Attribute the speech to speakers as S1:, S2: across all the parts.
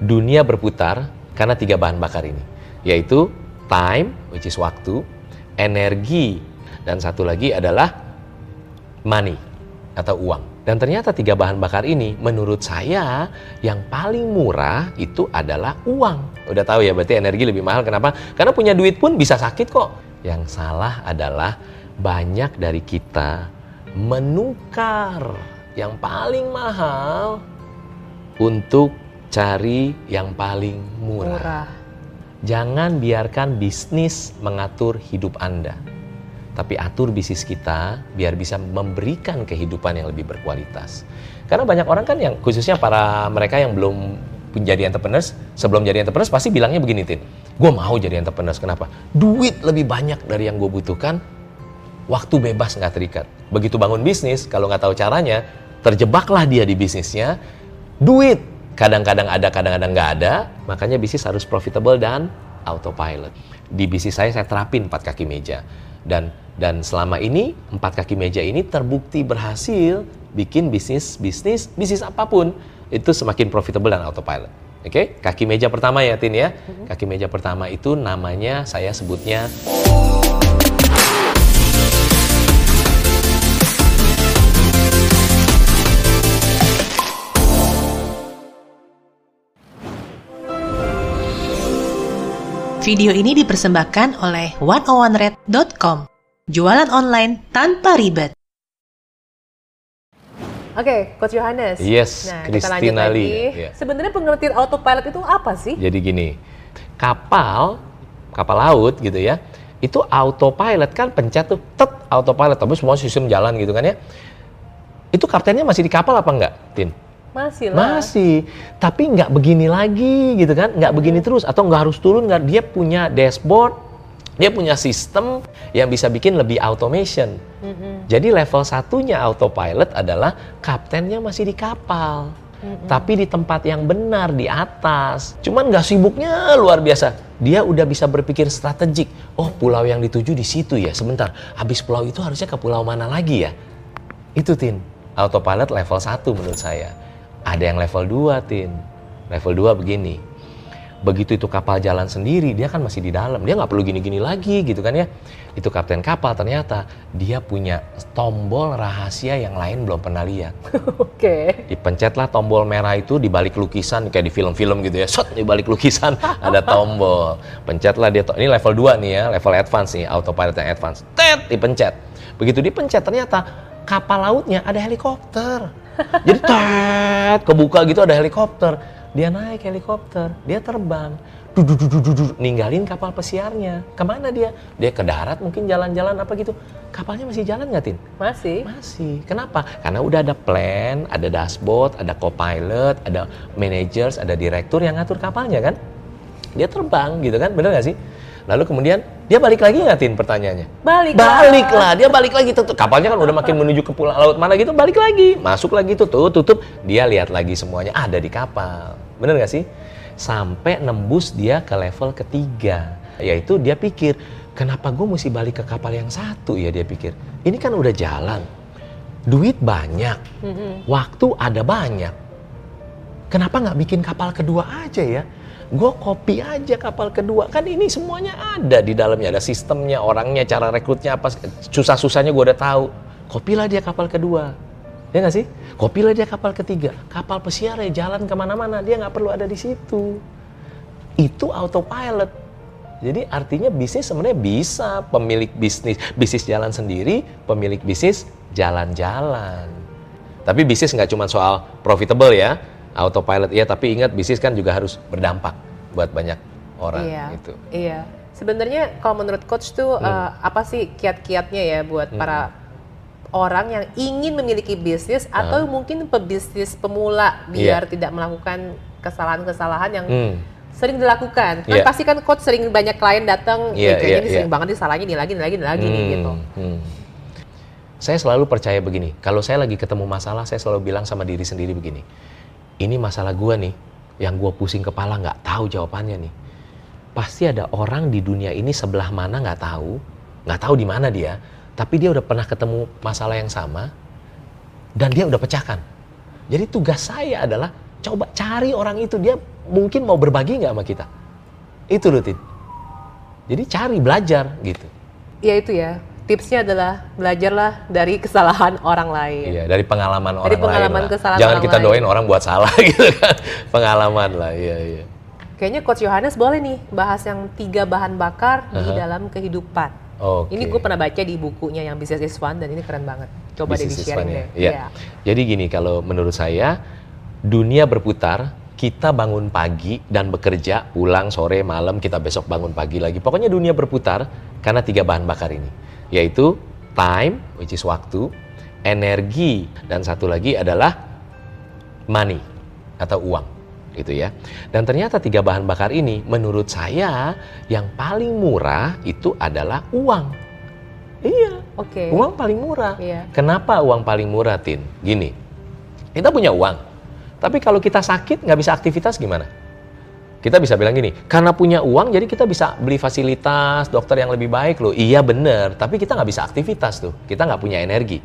S1: dunia berputar karena tiga bahan bakar ini, yaitu time, which is waktu, energi, dan satu lagi adalah money atau uang. Dan ternyata tiga bahan bakar ini menurut saya yang paling murah itu adalah uang. Udah tahu ya berarti energi lebih mahal kenapa? Karena punya duit pun bisa sakit kok. Yang salah adalah banyak dari kita menukar yang paling mahal untuk cari yang paling murah.
S2: Murah.
S1: Jangan biarkan bisnis mengatur hidup Anda. Tapi atur bisnis kita biar bisa memberikan kehidupan yang lebih berkualitas. Karena banyak orang kan yang khususnya para mereka yang belum jadi entrepreneurs, sebelum jadi entrepreneurs pasti bilangnya begini, Tin. Gue mau jadi entrepreneurs, kenapa? Duit lebih banyak dari yang gue butuhkan, waktu bebas nggak terikat. Begitu bangun bisnis, kalau nggak tahu caranya, terjebaklah dia di bisnisnya, duit kadang-kadang ada, kadang-kadang nggak ada, makanya bisnis harus profitable dan autopilot. Di bisnis saya, saya terapin empat kaki meja. Dan dan selama ini empat kaki meja ini terbukti berhasil bikin bisnis bisnis bisnis apa pun itu semakin profitable dan autopilot. Oke, okay? kaki meja pertama ya Tin ya. Kaki meja pertama itu namanya saya sebutnya
S3: Video ini dipersembahkan oleh 101red.com. Jualan online tanpa ribet.
S2: Oke, Coach Yohanes.
S1: Yes,
S2: nah, kita lanjut
S1: Christina
S2: lagi.
S1: Lee. Iya.
S2: Sebenarnya pengertian autopilot itu apa sih?
S1: Jadi gini, kapal, kapal laut gitu ya, itu autopilot kan pencet tuh, tet autopilot, tapi semua sistem jalan gitu kan ya. Itu kaptennya masih di kapal apa enggak, Tin?
S2: Masih lah.
S1: Masih, tapi nggak begini lagi gitu kan, nggak begini terus atau nggak harus turun, nggak dia punya dashboard, dia punya sistem yang bisa bikin lebih automation. Jadi level satunya autopilot adalah kaptennya masih di kapal, tapi di tempat yang benar di atas. Cuman nggak sibuknya luar biasa. Dia udah bisa berpikir strategik. Oh pulau yang dituju di situ ya. Sebentar, habis pulau itu harusnya ke pulau mana lagi ya? Itu Tin, autopilot level 1 menurut saya. Ada yang level 2 Tin. Level 2 begini. Begitu itu kapal jalan sendiri, dia kan masih di dalam. Dia nggak perlu gini-gini lagi gitu kan ya. Itu kapten kapal ternyata dia punya tombol rahasia yang lain belum pernah lihat.
S2: Oke.
S1: Dipencetlah tombol merah itu di balik lukisan kayak di film-film gitu ya. Shot di balik lukisan ada tombol. Pencetlah dia to- ini level 2 nih ya, level advance nih, autopilot yang advance. Tet dipencet. Begitu dipencet ternyata kapal lautnya ada helikopter. Jadi tet kebuka gitu ada helikopter. Dia naik helikopter, dia terbang. Dudududududu, ninggalin kapal pesiarnya. Ke mana dia? Dia ke darat mungkin jalan-jalan apa gitu. Kapalnya masih jalan nggak, Tin?
S2: Masih.
S1: Masih. Kenapa? Karena udah ada plan, ada dashboard, ada co-pilot, ada managers, ada direktur yang ngatur kapalnya kan? Dia terbang gitu kan, bener nggak sih? Lalu kemudian dia balik lagi nggak Tin pertanyaannya?
S2: Balik.
S1: Balik lah, dia balik lagi tuh. tuh. Kapalnya kan udah makin menuju ke pulau laut mana gitu, balik lagi. Masuk lagi tuh, tuh tutup. Dia lihat lagi semuanya ada di kapal. Bener nggak sih? Sampai nembus dia ke level ketiga. Yaitu dia pikir, kenapa gue mesti balik ke kapal yang satu ya dia pikir. Ini kan udah jalan. Duit banyak, waktu ada banyak. Kenapa nggak bikin kapal kedua aja ya? Gue kopi aja kapal kedua. Kan ini semuanya ada di dalamnya. Ada sistemnya, orangnya, cara rekrutnya apa. Susah-susahnya gue udah tahu. Kopilah dia kapal kedua. Ya nggak sih? Kopilah dia kapal ketiga. Kapal pesiar ya jalan ke mana-mana. Dia nggak perlu ada di situ. Itu autopilot. Jadi artinya bisnis sebenarnya bisa pemilik bisnis bisnis jalan sendiri, pemilik bisnis jalan-jalan. Tapi bisnis nggak cuma soal profitable ya, autopilot ya, tapi ingat bisnis kan juga harus berdampak buat banyak orang
S2: Iya.
S1: gitu.
S2: Iya. Sebenarnya kalau menurut coach tuh eh, apa sih kiat-kiatnya ya buat para orang yang ingin memiliki bisnis atau mungkin pebisnis pemula biar tidak melakukan kesalahan-kesalahan yang
S1: Hmm.
S2: sering dilakukan. Kan
S1: Iya.
S2: pasti kan coach sering banyak klien datang,
S1: Iya,
S2: eh, kayaknya
S1: iya,
S2: ini sering
S1: iya.
S2: banget disalahnya ini lagi, ini lagi, ini lagi nih
S1: Hmm,
S2: gitu.
S1: hmm. Saya selalu percaya begini, kalau saya lagi ketemu masalah, saya selalu bilang sama diri sendiri begini, ini masalah gua nih, yang gua pusing kepala nggak tahu jawabannya nih. Pasti ada orang di dunia ini sebelah mana nggak tahu, nggak tahu di mana dia, tapi dia udah pernah ketemu masalah yang sama, dan dia udah pecahkan. Jadi tugas saya adalah Coba cari orang itu, dia mungkin mau berbagi nggak sama kita. Itu loh. Jadi cari, belajar gitu.
S2: Ya itu ya. Tipsnya adalah belajarlah dari kesalahan orang lain.
S1: Iya, dari pengalaman
S2: Dari
S1: orang
S2: pengalaman
S1: lain lah.
S2: kesalahan
S1: Jangan
S2: orang
S1: kita
S2: lain.
S1: doain orang buat salah gitu kan. Pengalaman lah, iya iya.
S2: Kayaknya Coach Yohanes boleh nih bahas yang tiga bahan bakar di
S1: Aha.
S2: dalam kehidupan.
S1: Oke.
S2: Ini gue pernah baca di bukunya yang Business is Fun dan ini keren banget. Coba deh
S1: Business
S2: di-sharing
S1: ya.
S2: deh.
S1: Iya. Jadi gini, kalau menurut saya dunia berputar, kita bangun pagi dan bekerja, pulang sore, malam, kita besok bangun pagi lagi. Pokoknya dunia berputar karena tiga bahan bakar ini, yaitu time, which is waktu, energi, dan satu lagi adalah money atau uang gitu ya. Dan ternyata tiga bahan bakar ini menurut saya yang paling murah itu adalah uang. Iya,
S2: Oke.
S1: uang paling murah.
S2: Iya.
S1: Kenapa uang paling murah, Tin? Gini, kita punya uang, tapi kalau kita sakit nggak bisa aktivitas gimana? Kita bisa bilang gini, karena punya uang jadi kita bisa beli fasilitas dokter yang lebih baik loh. Iya bener, tapi kita nggak bisa aktivitas tuh. Kita nggak punya energi.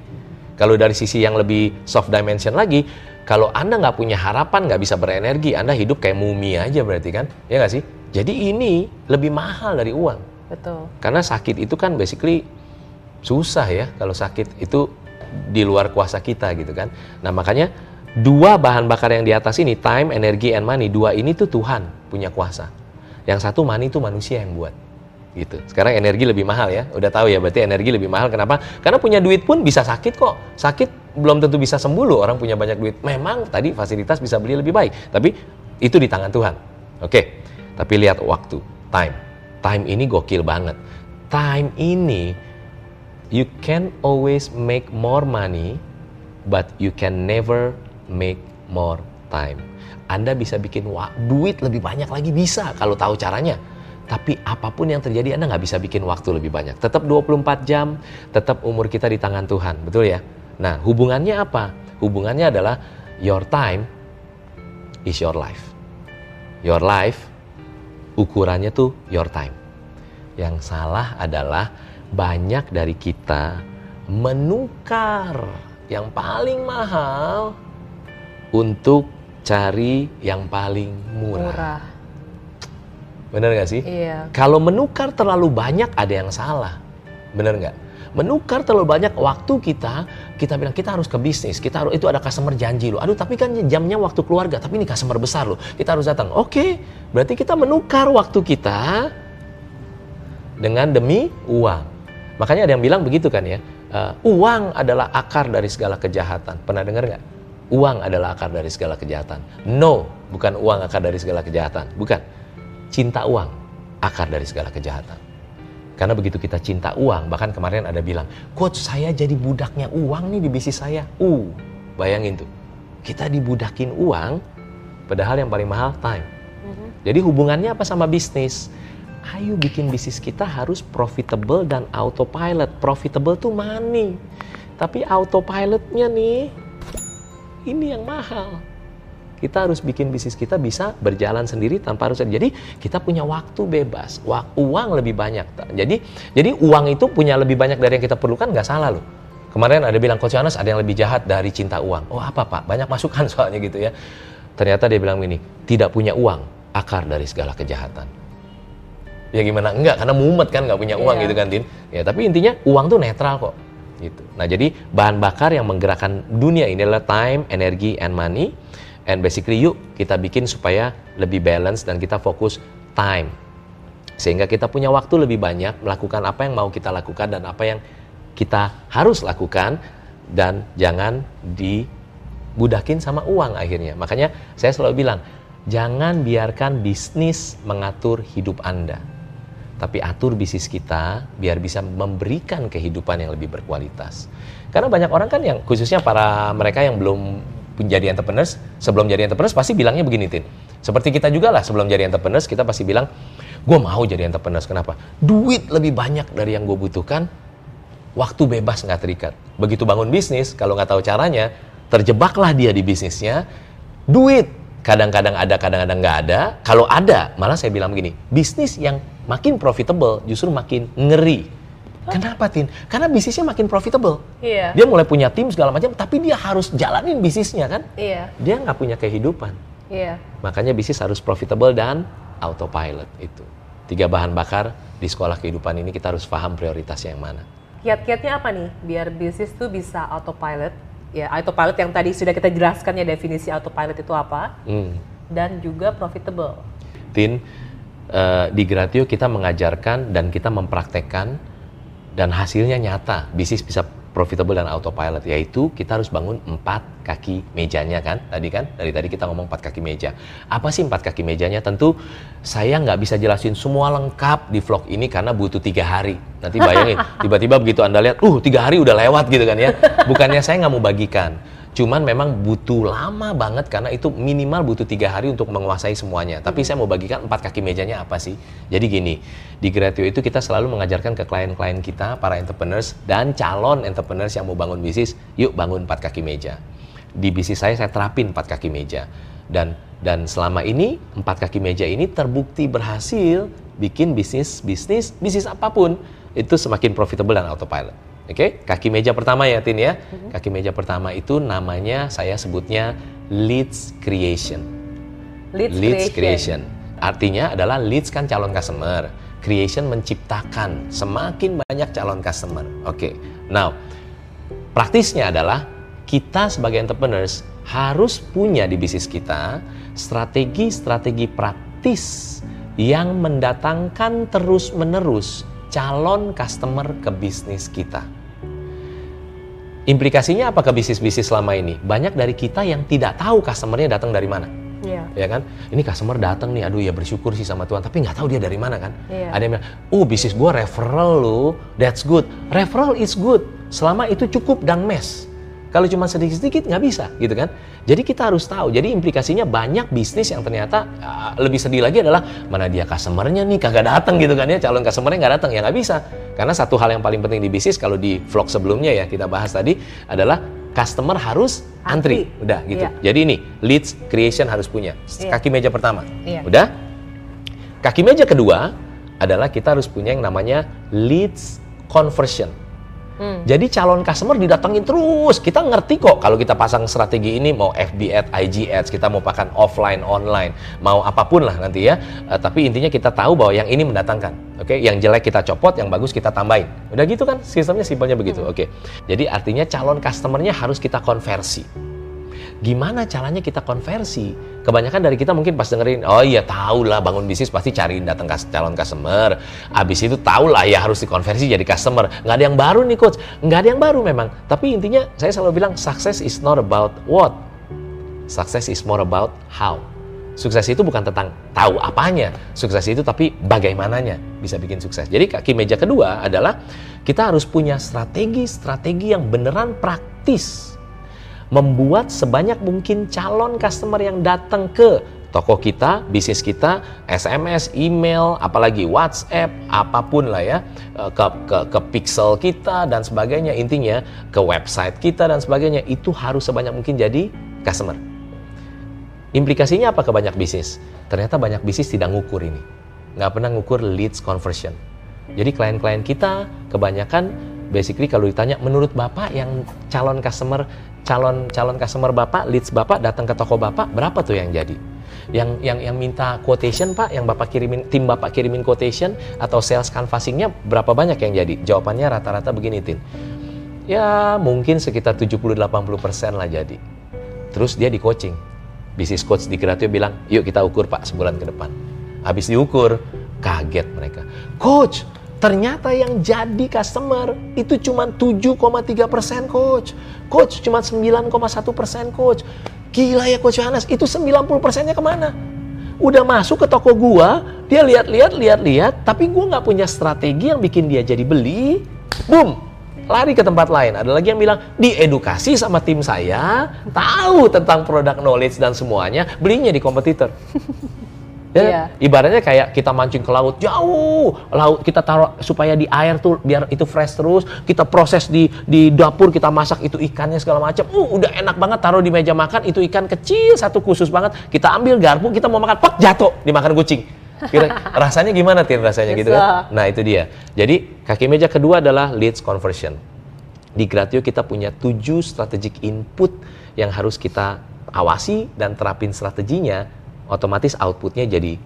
S1: Kalau dari sisi yang lebih soft dimension lagi, kalau Anda nggak punya harapan, nggak bisa berenergi, Anda hidup kayak mumi aja berarti kan? Ya nggak sih? Jadi ini lebih mahal dari uang.
S2: Betul.
S1: Karena sakit itu kan basically susah ya kalau sakit itu di luar kuasa kita gitu kan. Nah makanya dua bahan bakar yang di atas ini time, energi, and money dua ini tuh Tuhan punya kuasa. Yang satu money itu manusia yang buat gitu. Sekarang energi lebih mahal ya. Udah tahu ya berarti energi lebih mahal. Kenapa? Karena punya duit pun bisa sakit kok. Sakit belum tentu bisa sembuh loh orang punya banyak duit. Memang tadi fasilitas bisa beli lebih baik, tapi itu di tangan Tuhan. Oke. Tapi lihat waktu, time. Time ini gokil banget. Time ini you can always make more money but you can never make more time. Anda bisa bikin duit lebih banyak lagi bisa kalau tahu caranya. Tapi apa pun yang terjadi Anda nggak bisa bikin waktu lebih banyak. Tetap 24 jam, tetap umur kita di tangan Tuhan, betul ya? Nah, hubungannya apa? Hubungannya adalah your time is your life. Your life ukurannya tuh your time. Yang salah adalah banyak dari kita menukar yang paling mahal untuk cari yang paling murah.
S2: Murah.
S1: Bener nggak sih?
S2: Iya.
S1: Kalau menukar terlalu banyak ada yang salah. Bener nggak? Menukar terlalu banyak waktu kita, kita bilang kita harus ke bisnis, kita harus itu ada customer janji loh. Aduh tapi kan jamnya waktu keluarga, tapi ini customer besar loh. Kita harus datang. Oke, berarti kita menukar waktu kita dengan demi uang. Makanya ada yang bilang begitu kan ya, eh, uang adalah akar dari segala kejahatan. Pernah dengar nggak? Uang adalah akar dari segala kejahatan. No, bukan uang akar dari segala kejahatan. Bukan. Cinta uang, akar dari segala kejahatan. Karena begitu kita cinta uang, bahkan kemarin ada bilang, Coach saya jadi budaknya uang nih di bisnis saya. Uh, bayangin tuh. Kita dibudakin uang, padahal yang paling mahal time. Jadi hubungannya apa sama bisnis? Ayo bikin bisnis kita harus profitable dan autopilot. Profitable tuh money. Tapi autopilotnya nih, ini yang mahal. Kita harus bikin bisnis kita bisa berjalan sendiri tanpa harus jadi kita punya waktu bebas, uang lebih banyak. Jadi jadi uang itu punya lebih banyak dari yang kita perlukan nggak salah loh. Kemarin ada bilang Coach Yohanes ada yang lebih jahat dari cinta uang. Oh apa pak? Banyak masukan soalnya gitu ya. Ternyata dia bilang ini tidak punya uang akar dari segala kejahatan. Ya gimana? Enggak, karena mumet kan nggak punya uang
S2: Iya.
S1: gitu kan, Din. Ya, tapi intinya uang tuh netral kok. Gitu. Nah, jadi bahan bakar yang menggerakkan dunia ini adalah time, energi, and money. And basically yuk kita bikin supaya lebih balance dan kita fokus time. Sehingga kita punya waktu lebih banyak melakukan apa yang mau kita lakukan dan apa yang kita harus lakukan dan jangan dibudakin sama uang akhirnya. Makanya saya selalu bilang, jangan biarkan bisnis mengatur hidup Anda. Tapi atur bisnis kita biar bisa memberikan kehidupan yang lebih berkualitas. Karena banyak orang kan yang khususnya para mereka yang belum jadi entrepreneurs, sebelum jadi entrepreneurs pasti bilangnya begini, Tin. Seperti kita juga lah sebelum jadi entrepreneurs, kita pasti bilang, gue mau jadi entrepreneurs. Kenapa? Duit lebih banyak dari yang gue butuhkan, waktu bebas nggak terikat. Begitu bangun bisnis, kalau nggak tahu caranya, terjebaklah dia di bisnisnya, duit kadang-kadang ada, kadang-kadang nggak ada. Kalau ada, malah saya bilang begini, bisnis yang makin profitable justru makin ngeri. Kenapa, Tin? Karena bisnisnya makin profitable.
S2: Iya.
S1: Dia mulai punya tim segala macam, tapi dia harus jalanin bisnisnya kan?
S2: Iya.
S1: Dia nggak punya kehidupan.
S2: Iya.
S1: Makanya bisnis harus profitable dan autopilot itu. Tiga bahan bakar di sekolah kehidupan ini kita harus paham prioritasnya yang mana.
S2: Kiat-kiatnya apa nih biar bisnis tuh bisa autopilot? Ya, autopilot yang tadi sudah kita jelaskan ya definisi autopilot itu apa
S1: Hmm.
S2: dan juga profitable.
S1: Tin, eh, di Gratio kita mengajarkan dan kita mempraktekkan dan hasilnya nyata bisnis bisa profitable dan autopilot yaitu kita harus bangun empat kaki mejanya kan? Tadi kan? Dari tadi kita ngomong empat kaki meja. Apa sih empat kaki mejanya? Tentu saya nggak bisa jelasin semua lengkap di vlog ini karena butuh tiga hari. Nanti bayangin tiba-tiba begitu anda lihat uh tiga hari udah lewat gitu kan ya? Bukannya saya nggak mau bagikan Cuman memang butuh lama banget karena itu minimal butuh tiga hari untuk menguasai semuanya. Tapi saya mau bagikan empat kaki mejanya apa sih? Jadi gini, di Gratio itu kita selalu mengajarkan ke klien-klien kita, para entrepreneurs dan calon entrepreneurs yang mau bangun bisnis, yuk bangun empat kaki meja. Di bisnis saya saya terapin empat kaki meja dan dan selama ini empat kaki meja ini terbukti berhasil bikin bisnis bisnis bisnis apa pun itu semakin profitable dan autopilot. Oke, kaki meja pertama ya Tin ya. Kaki meja pertama itu namanya saya sebutnya leads creation.
S2: Leads,
S1: creation. Artinya adalah leads kan calon customer, creation menciptakan semakin banyak calon customer. Oke. Now, praktisnya adalah kita sebagai entrepreneurs harus punya di bisnis kita strategi-strategi praktis yang mendatangkan terus-menerus calon customer ke bisnis kita. Implikasinya apa ke bisnis-bisnis selama ini? Banyak dari kita yang tidak tahu customernya datang dari mana.
S2: Iya.
S1: Ya kan? Ini customer datang nih, aduh ya bersyukur sih sama Tuhan, tapi nggak tahu dia dari mana kan?
S2: Iya.
S1: Ada yang bilang, oh bisnis gua referral lo, that's good. Referral is good, selama itu cukup dan mes. Kalau cuma sedikit-sedikit nggak bisa, gitu kan? Jadi kita harus tahu. Jadi implikasinya banyak bisnis yang ternyata uh, lebih sedih lagi adalah mana dia customernya nih kagak datang gitu kan ya, calon customernya nggak datang ya nggak bisa. Karena satu hal yang paling penting di bisnis kalau di vlog sebelumnya ya kita bahas tadi adalah customer harus antri,
S2: Antri.
S1: udah gitu.
S2: Iya.
S1: Jadi ini leads creation harus punya.
S2: Iya.
S1: Kaki meja pertama,
S2: Iya.
S1: udah. Kaki meja kedua adalah kita harus punya yang namanya leads conversion.
S2: Hmm.
S1: Jadi calon customer didatengin terus. Kita ngerti kok kalau kita pasang strategi ini mau FB ads, IG ads, kita mau pakai offline, online, mau apa pun lah nanti ya. Eh, tapi intinya kita tahu bahwa yang ini mendatangkan. Oke, yang jelek kita copot, yang bagus kita tambahin. Udah gitu kan sistemnya simpelnya begitu. Oke. Jadi artinya calon customernya harus kita konversi. Gimana caranya kita konversi? Kebanyakan dari kita mungkin pas dengerin, oh iya tahu lah bangun bisnis pasti cariin datang calon customer. Abis itu tahu lah ya harus dikonversi jadi customer. Nggak ada yang baru nih coach, nggak ada yang baru memang. Tapi intinya saya selalu bilang success is not about what, success is more about how. Sukses itu bukan tentang tahu apanya, sukses itu tapi bagaimananya bisa bikin sukses. Jadi kaki meja kedua adalah kita harus punya strategi-strategi yang beneran praktis membuat sebanyak mungkin calon customer yang datang ke toko kita, bisnis kita, SMS, email, apalagi WhatsApp, apa pun lah ya, eh, ke, ke, ke pixel kita dan sebagainya, intinya ke website kita dan sebagainya, itu harus sebanyak mungkin jadi customer. Implikasinya apa ke banyak bisnis? Ternyata banyak bisnis tidak ngukur ini. Nggak pernah ngukur leads conversion. Jadi klien-klien kita kebanyakan basically kalau ditanya menurut Bapak yang calon customer calon calon customer Bapak, leads Bapak datang ke toko Bapak, berapa tuh yang jadi? Yang yang yang minta quotation Pak, yang Bapak kirimin tim Bapak kirimin quotation atau sales canvassingnya berapa banyak yang jadi? Jawabannya rata-rata begini, Tin. Ya, mungkin sekitar 70-80% lah jadi. Terus dia di coaching. Bisnis coach di Gratio bilang, yuk kita ukur Pak sebulan ke depan. Habis diukur, kaget mereka. Coach, ternyata yang jadi customer itu cuma 7,3 persen coach. Coach cuma 9,1 persen coach. Gila ya coach Yohanes, itu 90 persennya ke mana? Udah masuk ke toko gua, dia lihat-lihat, lihat-lihat, tapi gua nggak punya strategi yang bikin dia jadi beli. Boom, lari ke tempat lain. Ada lagi yang bilang, diedukasi sama tim saya, tahu tentang produk knowledge dan semuanya, belinya di kompetitor. Ya,
S2: Iya.
S1: ibaratnya kayak kita mancing ke laut jauh, laut kita taruh supaya di air tuh biar itu fresh terus, kita proses di di dapur kita masak itu ikannya segala macam, uh udah enak banget taruh di meja makan itu ikan kecil satu khusus banget, kita ambil garpu kita mau makan, pak jatuh dimakan kucing. Kira rasanya gimana tin rasanya gitu kan? Nah itu dia. Jadi kaki meja kedua adalah leads conversion. Di Gratio kita punya tujuh strategic input yang harus kita awasi dan terapin strateginya, otomatis outputnya jadi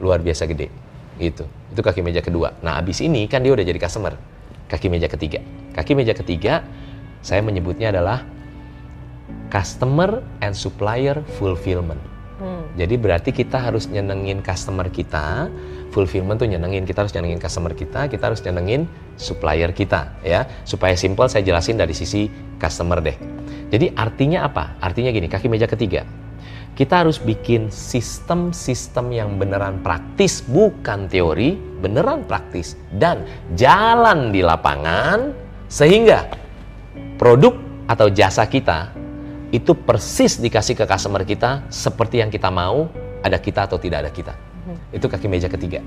S1: luar biasa gede. Gitu. Itu kaki meja kedua. Nah, abis ini kan dia udah jadi customer. Kaki meja ketiga. Kaki meja ketiga, saya menyebutnya adalah customer and supplier fulfillment. Hmm. Jadi berarti kita harus nyenengin customer kita, fulfillment tuh nyenengin, kita harus nyenengin customer kita, kita harus nyenengin supplier kita ya. Supaya simple saya jelasin dari sisi customer deh. Jadi artinya apa? Artinya gini, kaki meja ketiga. Kita harus bikin sistem-sistem yang beneran praktis, bukan teori, beneran praktis dan jalan di lapangan sehingga produk atau jasa kita itu persis dikasih ke customer kita seperti yang kita mau, ada kita atau tidak ada kita. Hmm. Itu kaki meja ketiga.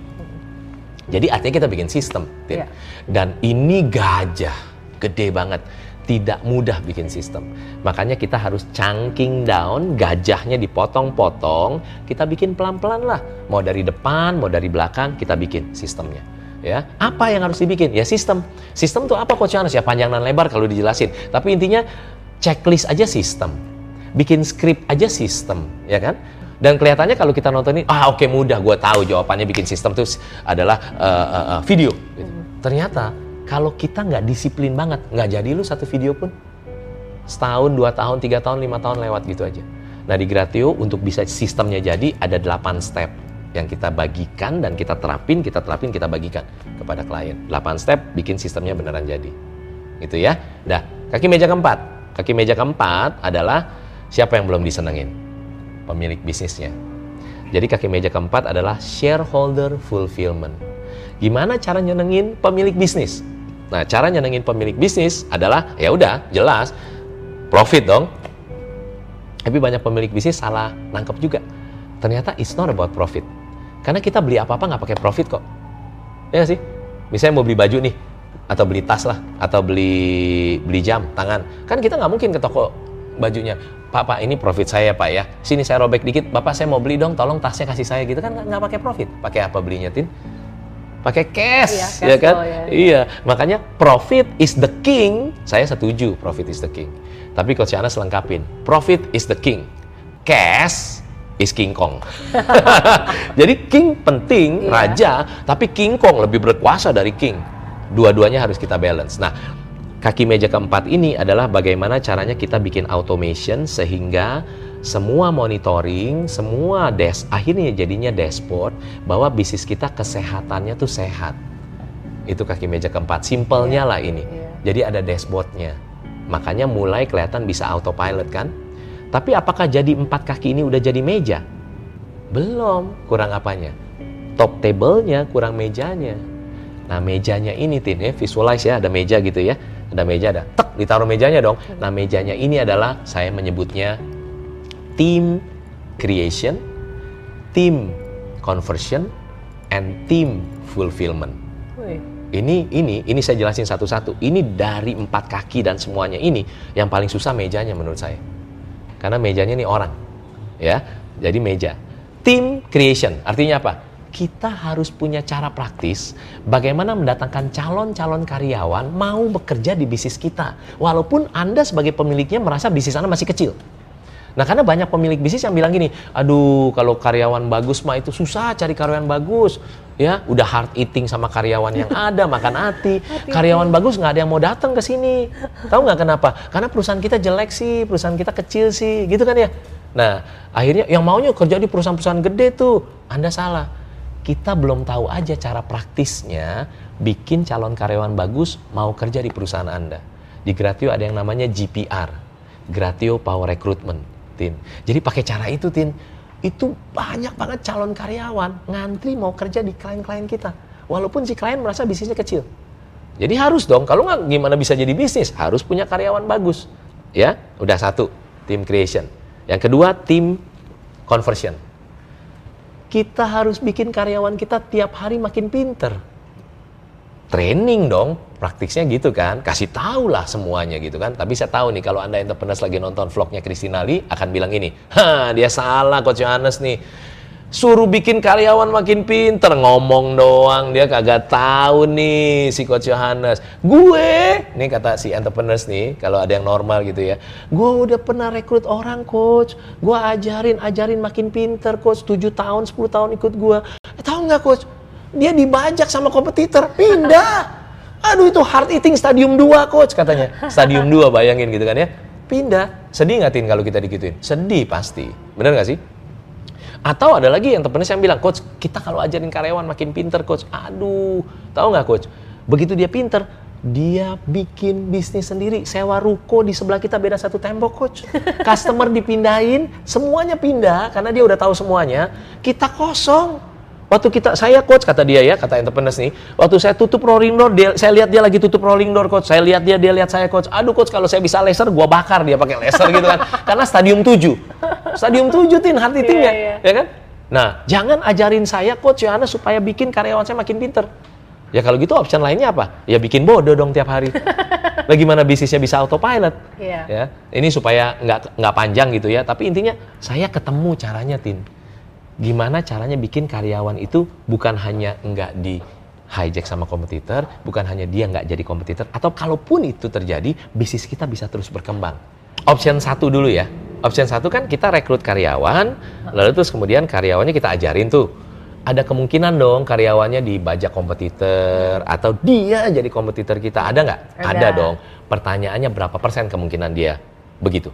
S1: Jadi artinya kita bikin sistem, yeah. dan ini gajah, gede banget, tidak mudah bikin sistem. Makanya kita harus chunking down, gajahnya dipotong-potong, kita bikin pelan-pelan lah. Mau dari depan, mau dari belakang, kita bikin sistemnya. Ya, apa yang harus dibikin? Ya sistem. Sistem itu apa Coach Yohanes? Ya panjang dan lebar kalau dijelasin. Tapi intinya checklist aja sistem, bikin skrip aja sistem, ya kan? Dan kelihatannya kalau kita nonton ini, ah oke okay, mudah, gue tahu jawabannya bikin sistem itu adalah uh, uh, uh, video. Gitu. Ternyata kalau kita nggak disiplin banget, nggak jadi lu satu video pun setahun, dua tahun, tiga tahun, lima tahun lewat gitu aja. Nah di Gratio untuk bisa sistemnya jadi ada delapan step yang kita bagikan dan kita terapin, kita terapin, kita bagikan kepada klien. Delapan step bikin sistemnya beneran jadi. Gitu ya. Dah, kaki meja keempat. Kaki meja keempat adalah siapa yang belum disenengin? Pemilik bisnisnya. Jadi kaki meja keempat adalah shareholder fulfillment. Gimana cara nyenengin pemilik bisnis? Nah, cara nyenengin pemilik bisnis adalah ya udah jelas profit dong. Tapi banyak pemilik bisnis salah nangkep juga. Ternyata it's not about profit. Karena kita beli apa-apa nggak pakai profit kok. Ya sih? Misalnya mau beli baju nih, atau beli tas lah atau beli beli jam tangan kan kita nggak mungkin ke toko bajunya pak pak ini profit saya pak ya sini saya robek dikit bapak saya mau beli dong tolong tasnya kasih saya gitu kan nggak pakai profit pakai apa belinya tin pakai cash, iya, cash ya kan ya. iya makanya profit is the king saya setuju profit is the king tapi coach Yana selengkapin profit is the king cash is King Kong. Jadi King penting, iya. raja, tapi King Kong lebih berkuasa dari King dua-duanya harus kita balance. Nah, kaki meja keempat ini adalah bagaimana caranya kita bikin automation sehingga semua monitoring, semua desk akhirnya jadinya dashboard bahwa bisnis kita kesehatannya tuh sehat. Itu kaki meja keempat. Simpelnya yeah. lah ini. Yeah. Jadi ada dashboardnya. Makanya mulai kelihatan bisa autopilot kan. Tapi apakah jadi empat kaki ini udah jadi meja? Belum. Kurang apanya? Top table-nya kurang mejanya. Nah mejanya ini tin ya visualize ya ada meja gitu ya ada meja ada tek ditaruh mejanya dong. Nah mejanya ini adalah saya menyebutnya team creation, team conversion, and team fulfillment. Ini ini ini saya jelasin satu-satu. Ini dari empat kaki dan semuanya ini yang paling susah mejanya menurut saya. Karena mejanya ini orang, ya. Jadi meja. Team creation artinya apa? kita harus punya cara praktis bagaimana mendatangkan calon-calon karyawan mau bekerja di bisnis kita. Walaupun Anda sebagai pemiliknya merasa bisnis Anda masih kecil. Nah karena banyak pemilik bisnis yang bilang gini, aduh kalau karyawan bagus mah itu susah cari karyawan bagus. Ya, udah hard eating sama karyawan yang ada, makan hati. Karyawan bagus nggak ada yang mau datang ke sini. Tahu nggak kenapa? Karena perusahaan kita jelek sih, perusahaan kita kecil sih, gitu kan ya. Nah, akhirnya yang maunya kerja di perusahaan-perusahaan gede tuh, Anda salah kita belum tahu aja cara praktisnya bikin calon karyawan bagus mau kerja di perusahaan Anda. Di Gratio ada yang namanya GPR, Gratio Power Recruitment, Tin. Jadi pakai cara itu, Tin. Itu banyak banget calon karyawan ngantri mau kerja di klien-klien kita. Walaupun si klien merasa bisnisnya kecil. Jadi harus dong, kalau nggak gimana bisa jadi bisnis? Harus punya karyawan bagus. Ya, udah satu, team creation. Yang kedua, team conversion kita harus bikin karyawan kita tiap hari makin pinter. Training dong, praktisnya gitu kan. Kasih tahu lah semuanya gitu kan. Tapi saya tahu nih kalau Anda entrepreneurs lagi nonton vlognya Christina Lee akan bilang ini, ha dia salah Coach Johannes nih. Suruh bikin karyawan makin pinter, ngomong doang dia kagak tahu nih si Coach Yohanes. Gue, nih kata si entrepreneurs nih, kalau ada yang normal gitu ya. Gue udah pernah rekrut orang coach, gue ajarin, ajarin makin pinter coach, 7 tahun, 10 tahun ikut gue. Eh, tahu nggak coach? Dia dibajak sama kompetitor, pindah. Aduh itu hard eating stadium 2 coach katanya. Stadium 2 bayangin gitu kan ya. Pindah. Sedih nggak Tin kalau kita digituin? Sedih pasti. Bener nggak sih? Atau ada lagi yang temennya yang bilang, coach, kita kalau ajarin karyawan makin pinter, coach. Aduh, tahu nggak, coach? Begitu dia pinter, dia bikin bisnis sendiri, sewa ruko di sebelah kita beda satu tembok, coach. Customer dipindahin, semuanya pindah karena dia udah tahu semuanya. Kita kosong. Waktu kita, saya coach kata dia ya, kata entrepreneurs nih, waktu saya tutup rolling door, dia, saya lihat dia lagi tutup rolling door coach, saya lihat dia, dia lihat saya coach, aduh coach kalau saya bisa laser, gua bakar dia pakai laser gitu kan, karena stadium 7, stadium 7 tin hard eatingnya,
S2: Iya, iya.
S1: ya kan? Nah, jangan ajarin saya coach Yohana supaya bikin karyawan saya makin pinter. Ya kalau gitu option lainnya apa? Ya bikin bodoh dong tiap hari. Bagaimana bisnisnya bisa autopilot?
S2: Iya.
S1: Ya, ini supaya nggak nggak panjang gitu ya. Tapi intinya saya ketemu caranya, tin gimana caranya bikin karyawan itu bukan hanya nggak di hijack sama kompetitor, bukan hanya dia nggak jadi kompetitor, atau kalaupun itu terjadi, bisnis kita bisa terus berkembang. Option satu dulu ya. Option satu kan kita rekrut karyawan, lalu terus kemudian karyawannya kita ajarin tuh. Ada kemungkinan dong karyawannya dibajak kompetitor atau dia jadi kompetitor kita. Ada nggak?
S2: Ada.
S1: dong. Pertanyaannya berapa persen kemungkinan dia begitu?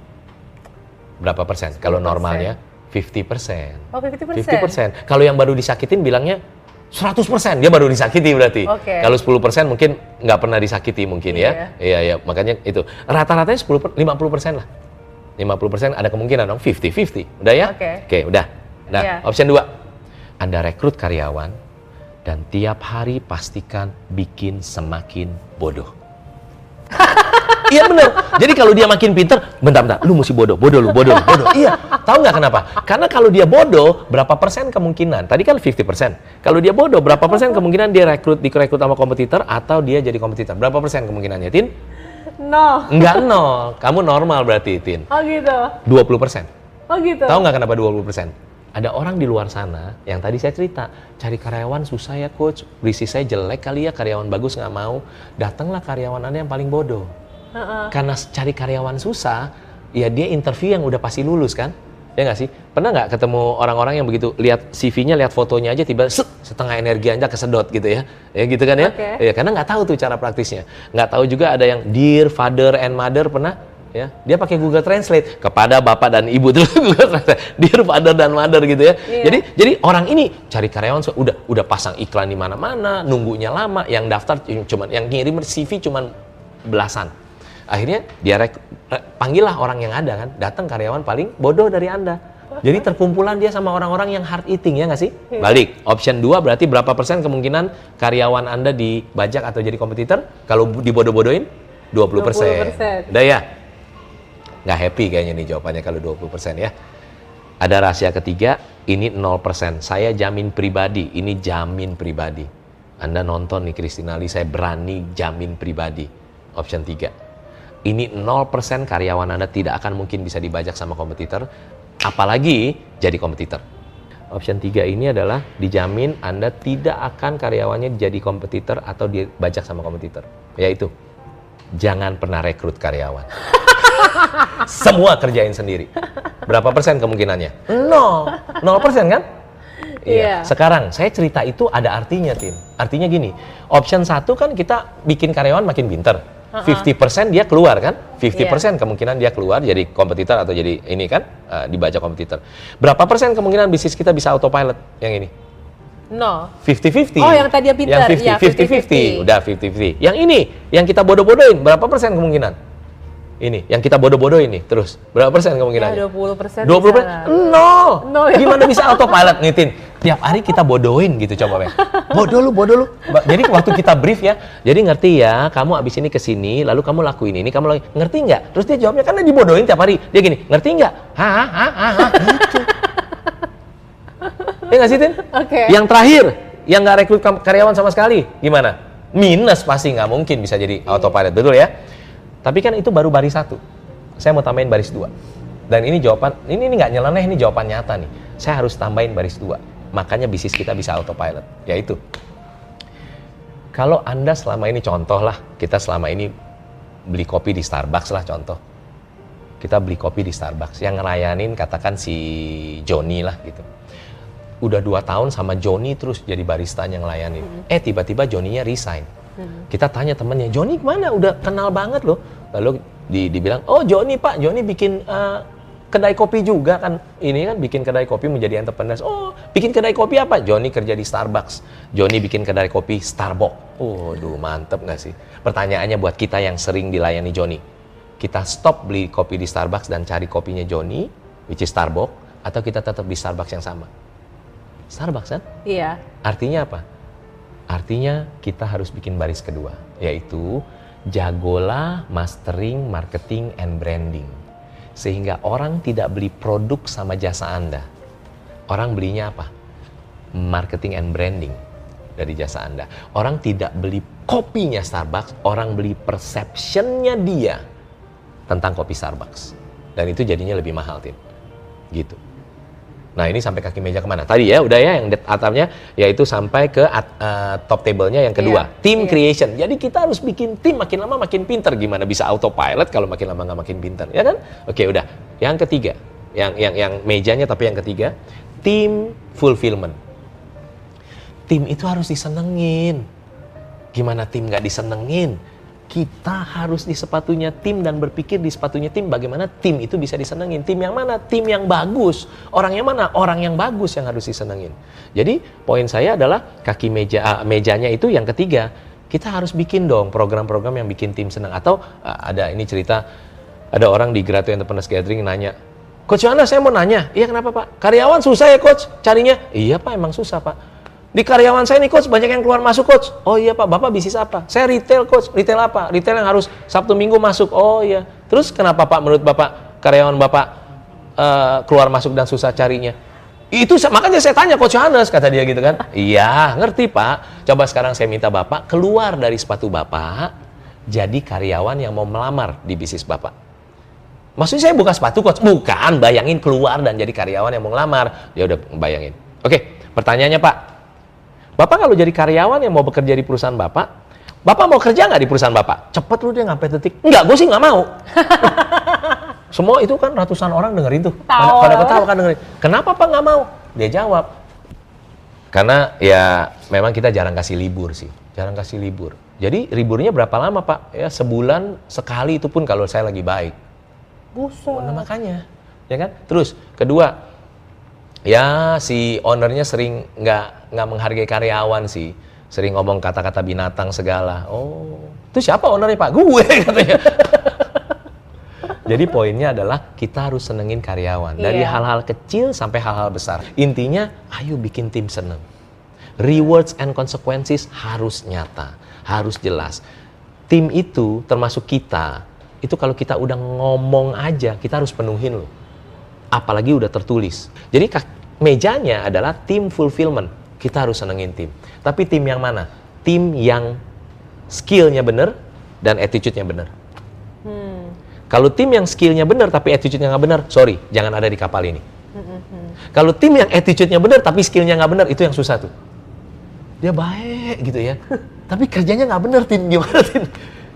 S1: Berapa persen? Kalau
S2: 10%.
S1: normalnya 50 persen.
S2: Oh, 50%.
S1: 50%. Kalau yang baru disakitin bilangnya 100%, dia baru disakiti berarti.
S2: Oke.
S1: Kalau 10% mungkin nggak pernah disakiti mungkin ya. Iya, iya, makanya itu. Rata-ratanya 10 per- 50% lah. 50% ada kemungkinan dong 50-50. Udah ya?
S2: Oke.
S1: Oke, udah. Nah,
S2: Iya.
S1: option 2. Anda rekrut karyawan dan tiap hari pastikan bikin semakin bodoh. Iya bener. Jadi kalau dia makin pinter, bentar-bentar, lu mesti bodoh, bodoh lu, bodoh lu, bodoh. Iya, tahu nggak kenapa? Karena kalau dia bodoh, berapa persen kemungkinan? Tadi kan 50 persen. Kalau dia bodoh, berapa persen kemungkinan dia rekrut, direkrut sama kompetitor atau dia jadi kompetitor? Berapa persen kemungkinannya, Tin?
S2: No.
S1: Enggak nol. Kamu normal berarti, Tin.
S2: Oh gitu.
S1: 20 persen.
S2: Oh gitu.
S1: Tahu nggak kenapa 20 persen? Ada orang di luar sana yang tadi saya cerita, cari karyawan susah ya coach, bisnis saya jelek kali ya, karyawan bagus nggak mau. Datanglah karyawan Anda yang paling bodoh.
S2: Heeh.
S1: Karena cari karyawan susah, ya dia interview yang udah pasti lulus kan? Ya nggak sih? Pernah nggak ketemu orang-orang yang begitu lihat CV-nya, lihat fotonya aja tiba set, setengah energi aja kesedot gitu ya? Ya gitu kan ya?
S2: Oke.
S1: Ya karena nggak tahu tuh cara praktisnya. Nggak tahu juga ada yang dear father and mother pernah? Ya, dia pakai Google Translate kepada bapak dan ibu tuh Google Translate. Dear father dan mother gitu ya.
S2: Iya.
S1: Jadi jadi orang ini cari karyawan udah udah pasang iklan di mana-mana, nunggunya lama, yang daftar cuman yang ngirim CV cuman belasan. Akhirnya dia rek, re- panggillah orang yang ada kan, datang karyawan paling bodoh dari Anda. Jadi terkumpulan dia sama orang-orang yang hard eating ya nggak sih? Balik, option 2 berarti berapa persen kemungkinan karyawan Anda dibajak atau jadi kompetitor? Kalau dibodoh-bodohin 20 persen.
S2: 20%.
S1: Udah ya? Nggak happy kayaknya nih jawabannya kalau 20 persen ya. Ada rahasia ketiga, ini 0%. Saya jamin pribadi, ini jamin pribadi. Anda nonton nih Christina Lee, saya berani jamin pribadi. Option 3. Ini 0% karyawan Anda tidak akan mungkin bisa dibajak sama kompetitor, apalagi jadi kompetitor. Option 3 ini adalah dijamin Anda tidak akan karyawannya jadi kompetitor atau dibajak sama kompetitor. Yaitu, jangan pernah rekrut karyawan. Semua kerjain sendiri. Berapa persen kemungkinannya? Nol. Nol persen kan?
S2: Iya.
S1: Sekarang saya cerita itu ada artinya, Tin. Artinya gini, option satu kan kita bikin karyawan makin pinter. 50% dia keluar kan? 50% kemungkinan dia keluar jadi kompetitor atau jadi ini kan eh, dibaca kompetitor. Berapa persen kemungkinan bisnis kita bisa autopilot yang ini?
S2: No.
S1: 50-50.
S2: Oh, yang tadi yang pinter.
S1: Yang
S2: Ya,
S1: 50, 50-50. Udah 50-50. Yang ini, yang kita bodoh-bodohin, berapa persen kemungkinan? Ini, yang kita bodoh-bodohin nih, terus. Berapa persen
S2: Ya,
S1: kemungkinannya?
S2: 20 persen.
S1: 20 persen? Nol.
S2: Nol, ya.
S1: Gimana bisa autopilot nih, Tin? Tiap hari kita bodohin gitu coba, Bang. Bodoh lu, bodoh lu. Jadi waktu kita brief ya, jadi ngerti ya, kamu abis ini ke sini, lalu kamu lakuin ini, kamu lagi ngerti nggak? Terus dia jawabnya karena dibodohin tiap hari. Dia gini, ngerti nggak? Hah, hah, hah. Gitu. Ya nggak sih, Tin?
S2: Oke.
S1: Yang terakhir, yang nggak rekrut karyawan sama sekali, gimana? Minus pasti nggak mungkin bisa jadi autopilot, betul ya? Tapi kan itu baru baris satu. Saya mau tambahin baris dua. Dan ini jawaban, ini ini nggak nyeleneh, ini jawaban nyata nih. Saya harus tambahin baris dua. makanya bisnis kita bisa autopilot. Yaitu, kalau Anda selama ini contoh lah, kita selama ini beli kopi di Starbucks lah contoh. Kita beli kopi di Starbucks, yang ngerayanin katakan si Joni lah gitu. Udah dua tahun sama Joni terus jadi barista yang ngelayanin. Eh tiba-tiba Joninya resign. Kita tanya temennya, Joni ke mana? Udah kenal banget loh. Lalu di, dibilang, oh Joni pak, Joni bikin uh, kedai kopi juga kan. Ini kan bikin kedai kopi menjadi entrepreneur. Oh, bikin kedai kopi apa? Joni kerja di Starbucks. Joni bikin kedai kopi Starbucks. Oh, duh mantep nggak sih? Pertanyaannya buat kita yang sering dilayani Joni. Kita stop beli kopi di Starbucks dan cari kopinya Joni, which is Starbucks, atau kita tetap di Starbucks yang sama? Starbucks kan?
S2: Iya.
S1: Artinya apa? Artinya kita harus bikin baris kedua, yaitu jagolah mastering, marketing, and branding. Sehingga orang tidak beli produk sama jasa Anda. Orang belinya apa? Marketing and branding dari jasa Anda. Orang tidak beli kopinya Starbucks, orang beli perceptionnya dia tentang kopi Starbucks. Dan itu jadinya lebih mahal, Tin. Gitu. Nah ini sampai kaki meja ke mana? Tadi ya udah ya yang atapnya yaitu sampai ke at, uh, top table-nya yang kedua,
S2: Iya,
S1: team
S2: iya.
S1: creation. Jadi kita harus bikin tim makin lama makin pinter. Gimana bisa autopilot kalau makin lama nggak makin pinter, ya kan? Oke udah. Yang ketiga, yang yang yang mejanya tapi yang ketiga, team fulfillment. Tim itu harus disenengin. Gimana tim nggak disenengin? Kita harus di sepatunya tim dan berpikir di sepatunya tim bagaimana tim itu bisa disenengin. Tim yang mana? Tim yang bagus. Orang yang mana? Orang yang bagus yang harus disenengin. Jadi poin saya adalah kaki meja ah, mejanya itu yang ketiga. Kita harus bikin dong program-program yang bikin tim senang. Atau ah, ada ini cerita ada orang di Gratu Entrepreneurs Gathering nanya, Coach Yohana saya mau nanya, iya kenapa Pak? Karyawan susah ya Coach carinya? Iya Pak emang susah Pak. Di karyawan saya nih coach banyak yang keluar masuk coach. Oh iya pak, bapak bisnis apa? Saya retail coach. Retail apa? Retail yang harus Sabtu Minggu masuk. Oh iya. Terus kenapa pak menurut bapak karyawan bapak eh, keluar masuk dan susah carinya? Itu makanya saya tanya coach Yohanes kata dia gitu kan. Iya ngerti pak. Coba sekarang saya minta bapak keluar dari sepatu bapak jadi karyawan yang mau melamar di bisnis bapak. Maksudnya saya buka sepatu coach? Bukan, bayangin keluar dan jadi karyawan yang mau ngelamar. Dia udah bayangin. Oke, pertanyaannya Pak. Bapak kalau jadi karyawan yang mau bekerja di perusahaan Bapak, Bapak mau kerja nggak di perusahaan Bapak? Cepet lu dia sampai detik. Enggak, gue sih nggak mau. Semua itu kan ratusan orang dengerin tuh. Pada,
S2: Tawa.
S1: pada ketawa kan dengerin. Kenapa Pak nggak mau? Dia jawab. Karena ya memang kita jarang kasih libur sih. Jarang kasih libur. Jadi liburnya berapa lama Pak? Ya sebulan sekali itu pun kalau saya lagi baik.
S2: Buset.
S1: Nah makanya, ya kan? Terus kedua, ya si ownernya sering nggak nggak menghargai karyawan sih, sering ngomong kata-kata binatang segala. Oh, itu siapa ownernya pak? Gue katanya. Jadi poinnya adalah kita harus senengin karyawan dari
S2: Iya.
S1: hal-hal kecil sampai hal-hal besar. Intinya, ayo bikin tim seneng. Rewards and consequences harus nyata, harus jelas. Tim itu termasuk kita, itu kalau kita udah ngomong aja, kita harus penuhin loh. Apalagi udah tertulis. Jadi mejanya adalah tim fulfillment. Kita harus senengin tim. Tapi tim yang mana? Tim yang skillnya bener dan attitude-nya bener.
S2: Hmm.
S1: Kalau tim yang skillnya bener tapi attitude-nya nggak bener, sorry, jangan ada di kapal ini. Kalau tim yang attitude-nya bener tapi skillnya nggak bener, itu yang susah tuh. Dia baik gitu ya, tapi kerjanya nggak bener, tim gimana tim?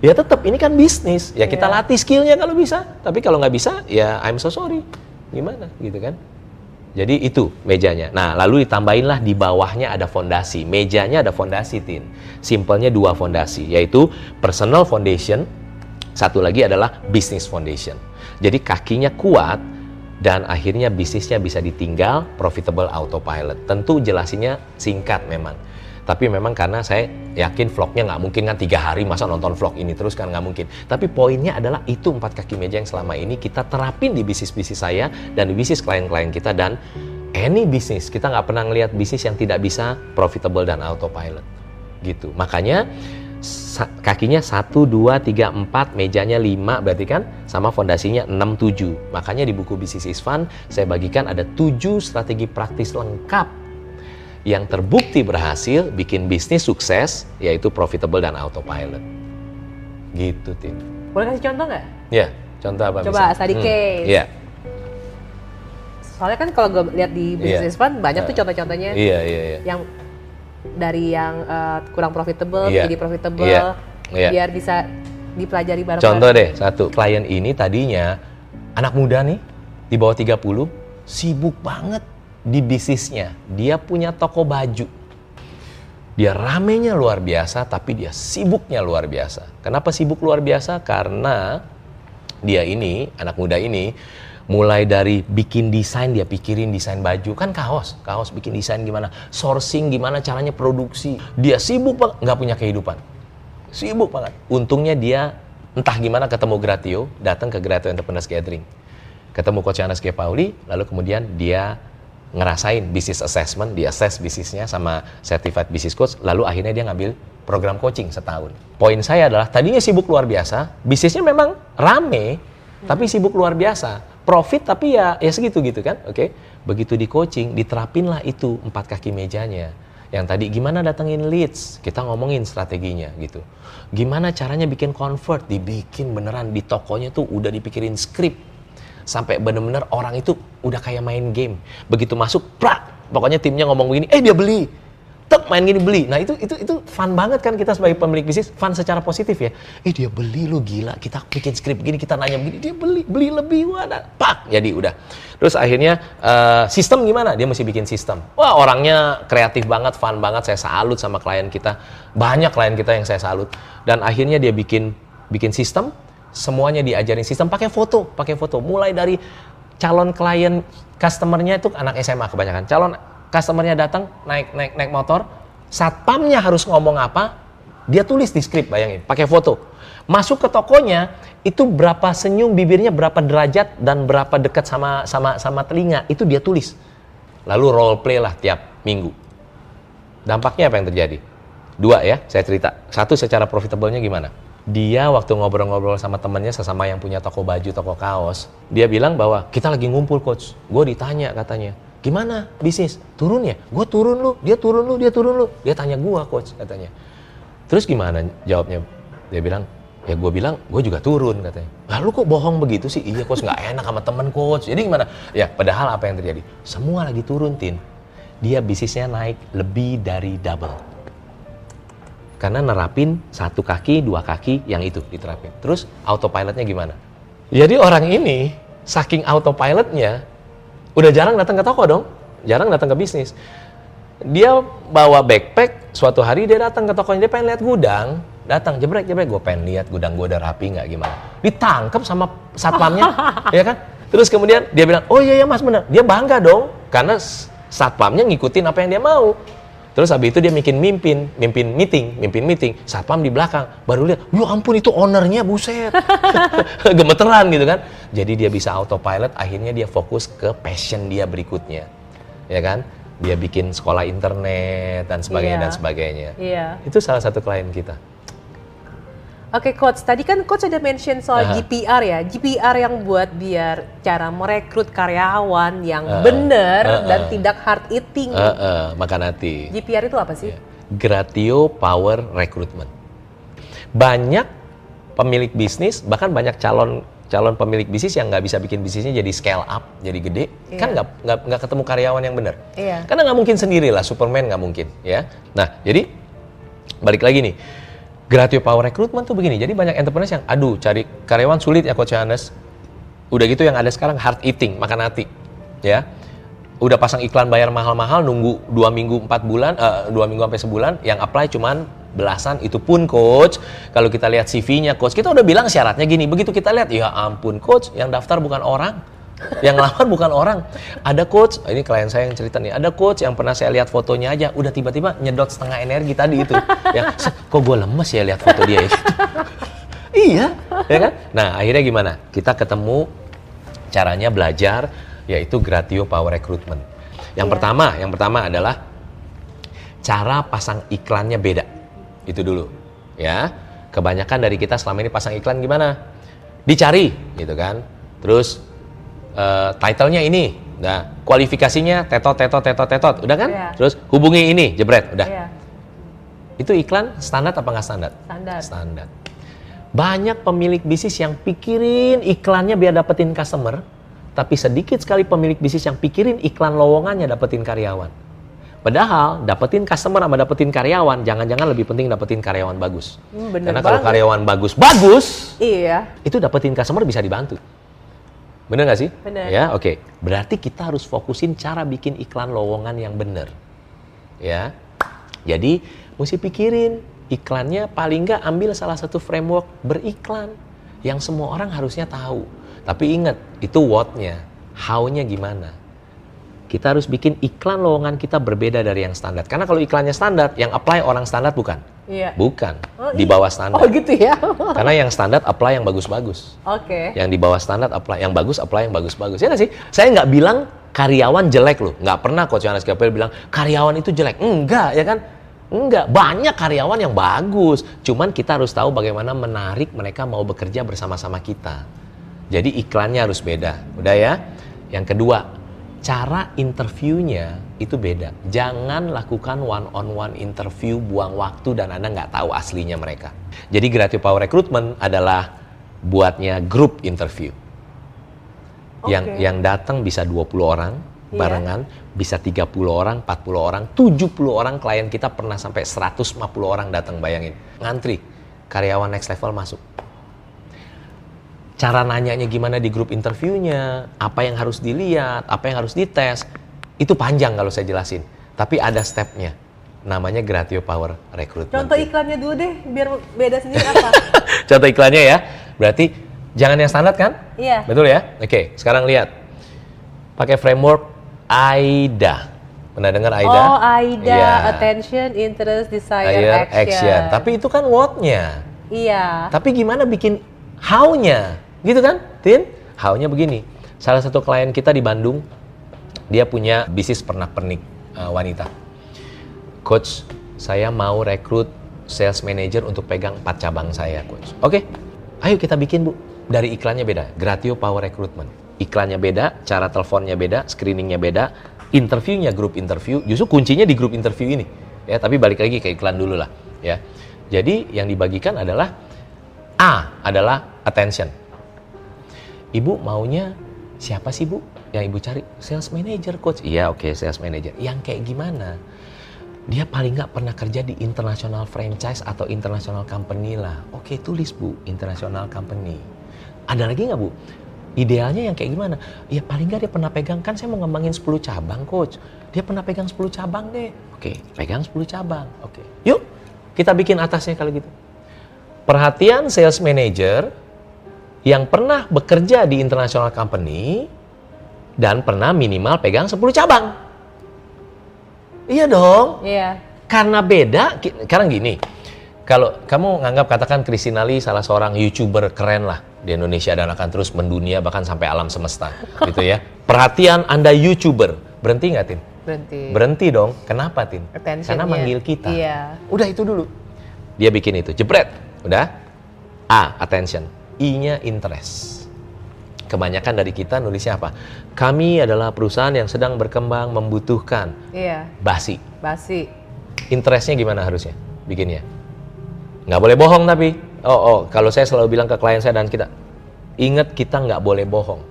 S1: Ya tetap ini kan bisnis, ya kita
S2: Iya.
S1: latih skillnya kalau bisa. Tapi kalau nggak bisa, ya I'm so sorry, gimana gitu kan? Jadi itu mejanya. Nah, lalu ditambahinlah di bawahnya ada fondasi. Mejanya ada fondasi, Tin. Simpelnya dua fondasi, yaitu personal foundation, satu lagi adalah business foundation. Jadi kakinya kuat dan akhirnya bisnisnya bisa ditinggal profitable autopilot. Tentu jelasinnya singkat memang. Tapi memang karena saya yakin vlognya nggak mungkin kan tiga hari masa nonton vlog ini terus kan nggak mungkin. Tapi poinnya adalah itu empat kaki meja yang selama ini kita terapin di bisnis-bisnis saya dan di bisnis klien-klien kita dan any bisnis kita nggak pernah ngelihat bisnis yang tidak bisa profitable dan autopilot gitu. Makanya kakinya 1, 2, 3, 4, mejanya 5 berarti kan sama fondasinya 6, 7. Makanya di buku Business is Fun saya bagikan ada 7 strategi praktis lengkap yang terbukti berhasil bikin bisnis sukses yaitu profitable dan autopilot. Gitu, Tim.
S2: Boleh kasih contoh nggak?
S1: Ya, contoh apa
S2: Coba,
S1: misalnya?
S2: study case.
S1: Iya.
S2: Soalnya kan kalau gue lihat di
S1: Iya.
S2: business fund banyak tuh
S1: Nah.
S2: contoh-contohnya
S1: Iya, iya, iya.
S2: yang dari yang eh, kurang profitable
S1: Iya.
S2: jadi profitable
S1: Iya. Iya.
S2: biar bisa dipelajari bareng.
S1: Contoh deh, satu klien ini tadinya anak muda nih di bawah 30 sibuk banget di bisnisnya. Dia punya toko baju. Dia ramenya luar biasa tapi dia sibuknya luar biasa. Kenapa sibuk luar biasa? Karena dia ini, anak muda ini mulai dari bikin desain dia pikirin desain baju kan kaos kaos bikin desain gimana sourcing gimana caranya produksi dia sibuk banget nggak punya kehidupan sibuk banget. Untungnya dia entah gimana ketemu Gratio, datang ke Gratio Entrepreneurs Gathering. Ketemu Coach Anas. Pauli, lalu kemudian dia ngerasain business assessment, dia assess bisnisnya sama certified business coach, lalu akhirnya dia ngambil program coaching setahun. Poin saya adalah tadinya sibuk luar biasa, bisnisnya memang rame, tapi sibuk luar biasa. Profit tapi ya ya segitu gitu kan, oke? Begitu di coaching, diterapinlah itu empat kaki mejanya yang tadi gimana datengin leads kita ngomongin strateginya gitu gimana caranya bikin convert dibikin beneran di tokonya tuh udah dipikirin skrip sampai bener-bener orang itu udah kayak main game. Begitu masuk prak pokoknya timnya ngomong begini eh dia beli. Tek main gini beli. Nah itu itu itu fun banget kan kita sebagai pemilik bisnis fun secara positif ya. Eh dia beli lu gila. Kita bikin skrip gini kita nanya begini dia beli beli lebih wadah. Pak jadi udah. Terus akhirnya eh, sistem gimana? Dia mesti bikin sistem. Wah orangnya kreatif banget fun banget. Saya salut sama klien kita. Banyak klien kita yang saya salut. Dan akhirnya dia bikin bikin sistem semuanya diajarin sistem. Pakai foto pakai foto. Mulai dari calon klien customernya itu anak SMA kebanyakan. Calon customernya datang naik naik naik motor. Satpamnya harus ngomong apa? Dia tulis di skrip bayangin. Pakai foto. Masuk ke tokonya itu berapa senyum bibirnya berapa derajat dan berapa dekat sama sama sama telinga itu dia tulis. Lalu role play lah tiap minggu. Dampaknya apa yang terjadi? Dua ya saya cerita. Satu secara profitable-nya gimana dia waktu ngobrol-ngobrol sama temennya sesama yang punya toko baju, toko kaos, dia bilang bahwa kita lagi ngumpul coach. Gue ditanya katanya, gimana bisnis? Turun ya? Gue turun lu, dia turun lu, dia turun lu. Dia tanya gue coach katanya. Terus gimana jawabnya? Dia bilang, ya gue bilang gue juga turun katanya. Lalu kok bohong begitu sih? Iya coach nggak enak sama temen coach. Jadi gimana? Ya padahal apa yang terjadi? Semua lagi turun tin. Dia bisnisnya naik lebih dari double karena nerapin satu kaki, dua kaki yang itu diterapin. Terus autopilotnya gimana? Jadi orang ini saking autopilotnya udah jarang datang ke toko dong, jarang datang ke bisnis. Dia bawa backpack, suatu hari dia datang ke tokonya, dia pengen lihat gudang, datang jebrek jebrek, gue pengen lihat gudang gue udah rapi nggak gimana. Ditangkap sama satpamnya, ya kan? Terus kemudian dia bilang, oh iya ya mas bener, dia bangga dong, karena satpamnya ngikutin apa yang dia mau. Terus habis itu dia bikin mimpin, mimpin meeting, mimpin meeting, satpam di belakang, baru lihat, ya ampun itu ownernya buset, gemeteran gitu kan. Jadi dia bisa autopilot, akhirnya dia fokus ke passion dia berikutnya, ya kan? Dia bikin sekolah internet dan sebagainya
S2: Iya.
S1: dan sebagainya.
S2: Iya.
S1: Itu salah satu klien kita.
S2: Oke coach, tadi kan coach ada mention soal
S1: Aha.
S2: GPR ya. GPR yang buat biar cara merekrut karyawan yang
S1: Ah,
S2: benar
S1: ah,
S2: dan tidak hard eating.
S1: Eh, makan hati.
S2: GPR itu apa sih?
S1: Ya. Gratio Power Recruitment. Banyak pemilik bisnis, bahkan banyak calon calon pemilik bisnis yang nggak bisa bikin bisnisnya jadi scale up, jadi gede,
S2: Iya.
S1: kan nggak nggak nggak ketemu karyawan yang benar.
S2: Iya.
S1: Karena nggak mungkin sendiri lah, Superman nggak mungkin, ya. Nah, jadi balik lagi nih, Gratio Power Recruitment tuh begini. Jadi banyak entrepreneurs yang, aduh, cari karyawan sulit ya, Coach Johannes. Udah gitu yang ada sekarang hard eating, makan hati, ya. Udah pasang iklan bayar mahal-mahal, nunggu dua minggu empat bulan, eh, dua minggu sampai sebulan, yang apply cuman belasan. Itu pun coach, kalau kita lihat CV-nya coach, kita udah bilang syaratnya gini. Begitu kita lihat, ya ampun coach, yang daftar bukan orang. Yang lamar bukan orang. Ada coach, ini klien saya yang cerita nih, ada coach yang pernah saya lihat fotonya aja, udah tiba-tiba nyedot setengah energi tadi itu. ya, "Set, kok gue lemes ya lihat foto dia itu. iya, ya kan? Nah, akhirnya gimana? Kita ketemu caranya belajar yaitu Gratio Power Recruitment. Yang
S2: Iya.
S1: pertama, yang pertama adalah cara pasang iklannya beda. Itu dulu, ya. Kebanyakan dari kita selama ini pasang iklan gimana? Dicari, gitu kan. Terus eh, title-nya ini, nah kualifikasinya tetot tetot tetot tetot, udah kan?
S2: Iya.
S1: Terus hubungi ini, jebret, udah.
S2: Iya,
S1: Itu iklan standar apa nggak standar?
S2: standar.
S1: standar. Banyak pemilik bisnis yang pikirin iklannya biar dapetin customer, tapi sedikit sekali pemilik bisnis yang pikirin iklan lowongannya dapetin karyawan. Padahal dapetin customer sama dapetin karyawan, jangan-jangan lebih penting dapetin karyawan bagus.
S2: Hmm, bener
S1: Karena kalau
S2: banget.
S1: karyawan bagus, bagus,
S2: Iya.
S1: itu dapetin customer bisa dibantu. Bener nggak sih?
S2: Bener.
S1: Ya, oke. Berarti kita harus fokusin cara bikin iklan lowongan yang bener. Ya. Jadi, mesti pikirin iklannya paling nggak ambil salah satu framework beriklan yang semua orang harusnya tahu. Tapi ingat, itu what-nya, how-nya gimana. Kita harus bikin iklan lowongan kita berbeda dari yang standar. Karena kalau iklannya standar, yang apply orang standar bukan?
S2: Iya.
S1: Bukan.
S2: Oh,
S1: di bawah standar.
S2: Oh gitu ya.
S1: Karena yang standar apply yang bagus-bagus.
S2: Oke.
S1: Yang di bawah standar apply, yang bagus apply yang bagus-bagus. Ya nggak sih? Saya nggak bilang karyawan jelek loh. Nggak pernah Coach Yohanes Gabriel bilang karyawan itu jelek. Enggak, ya kan? Enggak, banyak karyawan yang bagus. Cuman kita harus tahu bagaimana menarik mereka mau bekerja bersama-sama kita. Jadi iklannya harus beda. Udah ya? Yang kedua, cara interviewnya itu beda. Jangan lakukan one on one interview, buang waktu dan Anda nggak tahu aslinya mereka. Jadi Creative Power Recruitment adalah buatnya grup interview. Yang
S2: Oke.
S1: yang datang bisa 20 orang
S2: Iya.
S1: barengan, bisa 30 orang, 40 orang, 70 orang klien kita pernah sampai 150 orang datang bayangin. Ngantri. Karyawan next level masuk cara nanyanya gimana di grup interviewnya, apa yang harus dilihat, apa yang harus dites, itu panjang kalau saya jelasin. Tapi ada stepnya, namanya Gratio Power Recruitment.
S2: Contoh iklannya dulu deh, biar beda sendiri apa?
S1: Contoh iklannya ya, berarti jangan yang standar kan?
S2: Iya.
S1: Betul ya? Oke, sekarang lihat. Pakai framework AIDA. Pernah dengar AIDA?
S2: Oh, AIDA,
S1: Iya.
S2: attention, interest, desire,
S1: Air,
S2: action.
S1: action. Tapi itu kan what-nya.
S2: Iya.
S1: Tapi gimana bikin how-nya? Gitu kan, Tin? How-nya begini. Salah satu klien kita di Bandung, dia punya bisnis pernak-pernik uh, wanita. Coach, saya mau rekrut sales manager untuk pegang 4 cabang saya, Coach. Oke, ayo kita bikin, Bu. Dari iklannya beda, Gratio Power Recruitment. Iklannya beda, cara teleponnya beda, screeningnya beda, interviewnya grup interview. Justru kuncinya di grup interview ini. Ya, tapi balik lagi ke iklan dulu lah, ya. Jadi yang dibagikan adalah A adalah attention. Ibu maunya siapa sih Bu? Yang Ibu cari sales manager coach. Iya oke sales manager. Yang kayak gimana? Dia paling nggak pernah kerja di international franchise atau international company lah. Oke tulis Bu, international company. Ada lagi nggak Bu? Idealnya yang kayak gimana? Ya paling nggak dia pernah pegang, kan saya mau ngembangin 10 cabang coach. Dia pernah pegang 10 cabang deh. Oke, pegang 10 cabang. Oke, yuk kita bikin atasnya kalau gitu. Perhatian sales manager yang pernah bekerja di international company dan pernah minimal pegang 10 cabang. Iya dong.
S2: Iya.
S1: Karena beda, sekarang gini. Kalau kamu nganggap katakan Kristinali salah seorang YouTuber keren lah di Indonesia dan akan terus mendunia bahkan sampai alam semesta gitu ya. Perhatian Anda YouTuber, berhenti nggak Tin?
S2: Berhenti.
S1: Berhenti dong. Kenapa Tin? Karena manggil kita.
S2: Iya.
S1: Udah itu dulu. Dia bikin itu, jebret. Udah. A, attention. I-nya interest. Kebanyakan dari kita nulisnya apa? Kami adalah perusahaan yang sedang berkembang membutuhkan
S2: Iya.
S1: basi.
S2: Basi.
S1: Interestnya gimana harusnya bikinnya? Nggak boleh bohong tapi. Oh, oh, kalau saya selalu bilang ke klien saya dan kita, ingat kita nggak boleh bohong.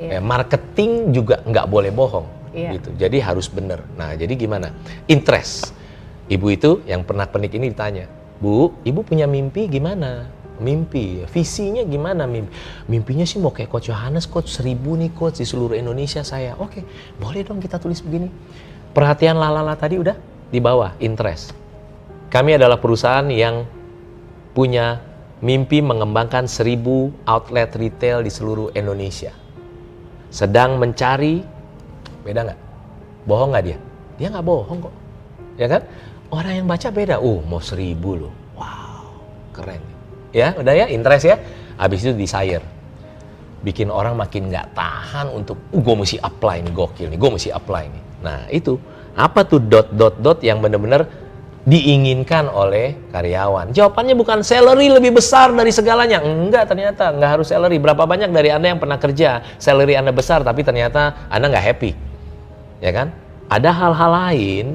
S2: Iya.
S1: Eh, marketing juga nggak boleh bohong.
S2: Iya.
S1: Gitu. Jadi harus benar. Nah, jadi gimana? Interest. Ibu itu yang pernah penik ini ditanya, Bu, ibu punya mimpi gimana? Mimpi, visinya gimana mimpi? Mimpinya sih mau kayak Coach Yohanes, Coach seribu nih Coach di seluruh Indonesia saya. Oke, boleh dong kita tulis begini. Perhatian lalala tadi udah di bawah, interest. Kami adalah perusahaan yang punya mimpi mengembangkan seribu outlet retail di seluruh Indonesia. Sedang mencari, beda nggak? Bohong nggak dia? Dia nggak bohong kok, ya kan? Orang yang baca beda. Uh, mau seribu loh. Wow, keren. Ya, udah ya, interest ya. Habis itu desire. Bikin orang makin nggak tahan untuk, uh, gue mesti apply nih, gokil nih, gue mesti apply nih. Nah, itu. Apa tuh dot, dot, dot yang bener-bener diinginkan oleh karyawan? Jawabannya bukan salary lebih besar dari segalanya. Enggak, ternyata nggak harus salary. Berapa banyak dari Anda yang pernah kerja, salary Anda besar, tapi ternyata Anda nggak happy. Ya kan? Ada hal-hal lain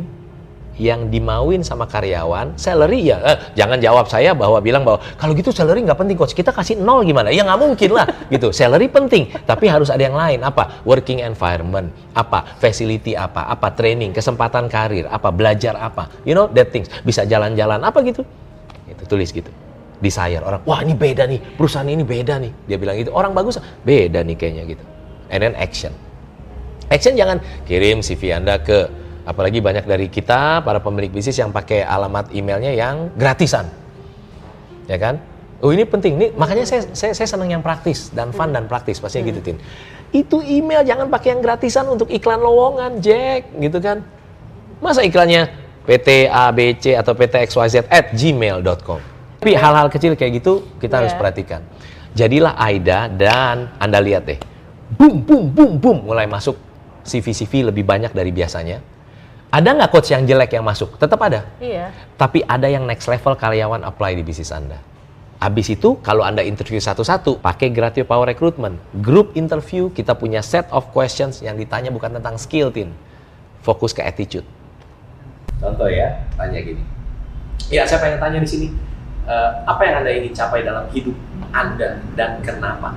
S1: yang dimauin sama karyawan, salary ya, eh, jangan jawab saya bahwa bilang bahwa kalau gitu salary nggak penting coach, kita kasih nol gimana? Ya nggak mungkin lah, gitu. Salary penting, tapi harus ada yang lain. Apa? Working environment, apa? Facility apa? Apa? Training, kesempatan karir, apa? Belajar apa? You know that things. Bisa jalan-jalan apa gitu? Itu tulis gitu. Desire orang, wah ini beda nih, perusahaan ini beda nih. Dia bilang gitu, orang bagus, beda nih kayaknya gitu. And then action. Action jangan kirim CV Anda ke Apalagi banyak dari kita para pemilik bisnis yang pakai alamat emailnya yang gratisan, ya kan? Oh ini penting nih, makanya saya saya, saya senang yang praktis dan fun dan praktis pastinya gitu tin. Itu email jangan pakai yang gratisan untuk iklan lowongan, Jack, gitu kan? Masa iklannya PT ABC atau PT XYZ at gmail.com. Tapi hal-hal kecil kayak gitu kita harus
S2: Yeah.
S1: perhatikan. Jadilah Aida dan Anda lihat deh, boom, boom, boom, boom, mulai masuk CV-CV lebih banyak dari biasanya. Ada nggak coach yang jelek yang masuk? Tetap ada.
S2: Iya.
S1: Tapi ada yang next level karyawan apply di bisnis Anda. Habis itu, kalau Anda interview satu-satu, pakai Gratio Power Recruitment. Group interview, kita punya set of questions yang ditanya bukan tentang skill, Tin. Fokus ke attitude. Contoh ya, tanya gini. Ya, saya pengen tanya di sini. eh, apa yang Anda ingin capai dalam hidup Anda dan kenapa?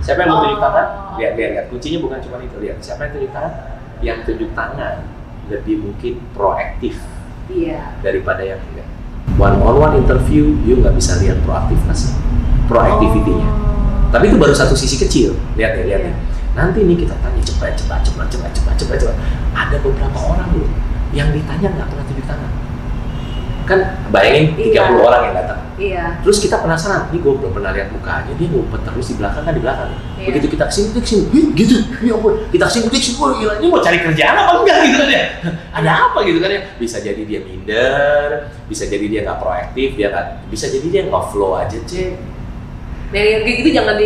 S1: Siapa yang mau tunjuk tangan? Lihat, lihat, lihat. Kuncinya bukan cuma itu. Lihat, siapa yang tunjuk tangan? Yang tunjuk tangan lebih mungkin proaktif
S2: Iya.
S1: daripada yang enggak. One on one interview, you nggak bisa lihat proaktifness, proactivity-nya. Tapi itu baru satu sisi kecil. Lihat ya, lihat ya. Nanti nih kita tanya cepat, cepat, cepat, cepat, cepat, cepat, cepat. Ada beberapa orang loh yang ditanya nggak pernah tunjuk tangan. Kan bayangin 30
S2: Iya.
S1: orang yang datang.
S2: Iya.
S1: Terus kita penasaran, ini gue belum pernah lihat mukanya, dia ngumpet terus di belakang kan di belakang.
S2: Iya.
S1: Begitu kita ke sini, dia ke sini, "Wih, gitu, ya ampun, kita ke sini, dia ke sini, wah gila, ini mau cari kerjaan apa enggak gitu kan ya? Ada apa gitu kan ya? Bisa jadi dia minder, bisa jadi dia nggak proaktif, dia nggak, bisa jadi dia nggak flow aja cek.
S2: Nah yang kayak gitu jangan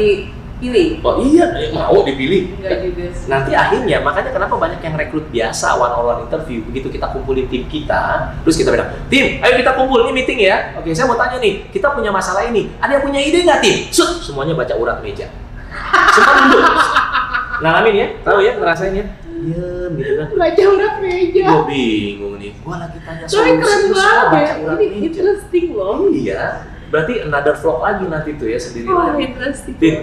S2: dipilih.
S1: Oh iya, mau dipilih.
S2: Enggak juga sih.
S1: Nanti akhirnya, makanya kenapa banyak yang rekrut biasa one on one interview. Begitu kita kumpulin tim kita, terus kita bilang, tim, ayo kita kumpul ini meeting ya. Oke, saya mau tanya nih, kita punya masalah ini. Ada yang punya ide nggak tim? Sut, semuanya baca urat meja. Semua nunduk. Ngalamin ya, tahu ya, ngerasain ya. Diam gitu kan.
S2: Baca urat meja.
S1: Gue bingung nih, gue lagi tanya
S2: Tapi keren banget.
S1: baca urat
S2: Ini
S1: meja.
S2: interesting loh.
S1: Iya, berarti another vlog lagi nanti tuh ya sendiri
S2: Wah,
S1: lagi.
S2: interesting.
S1: Tim,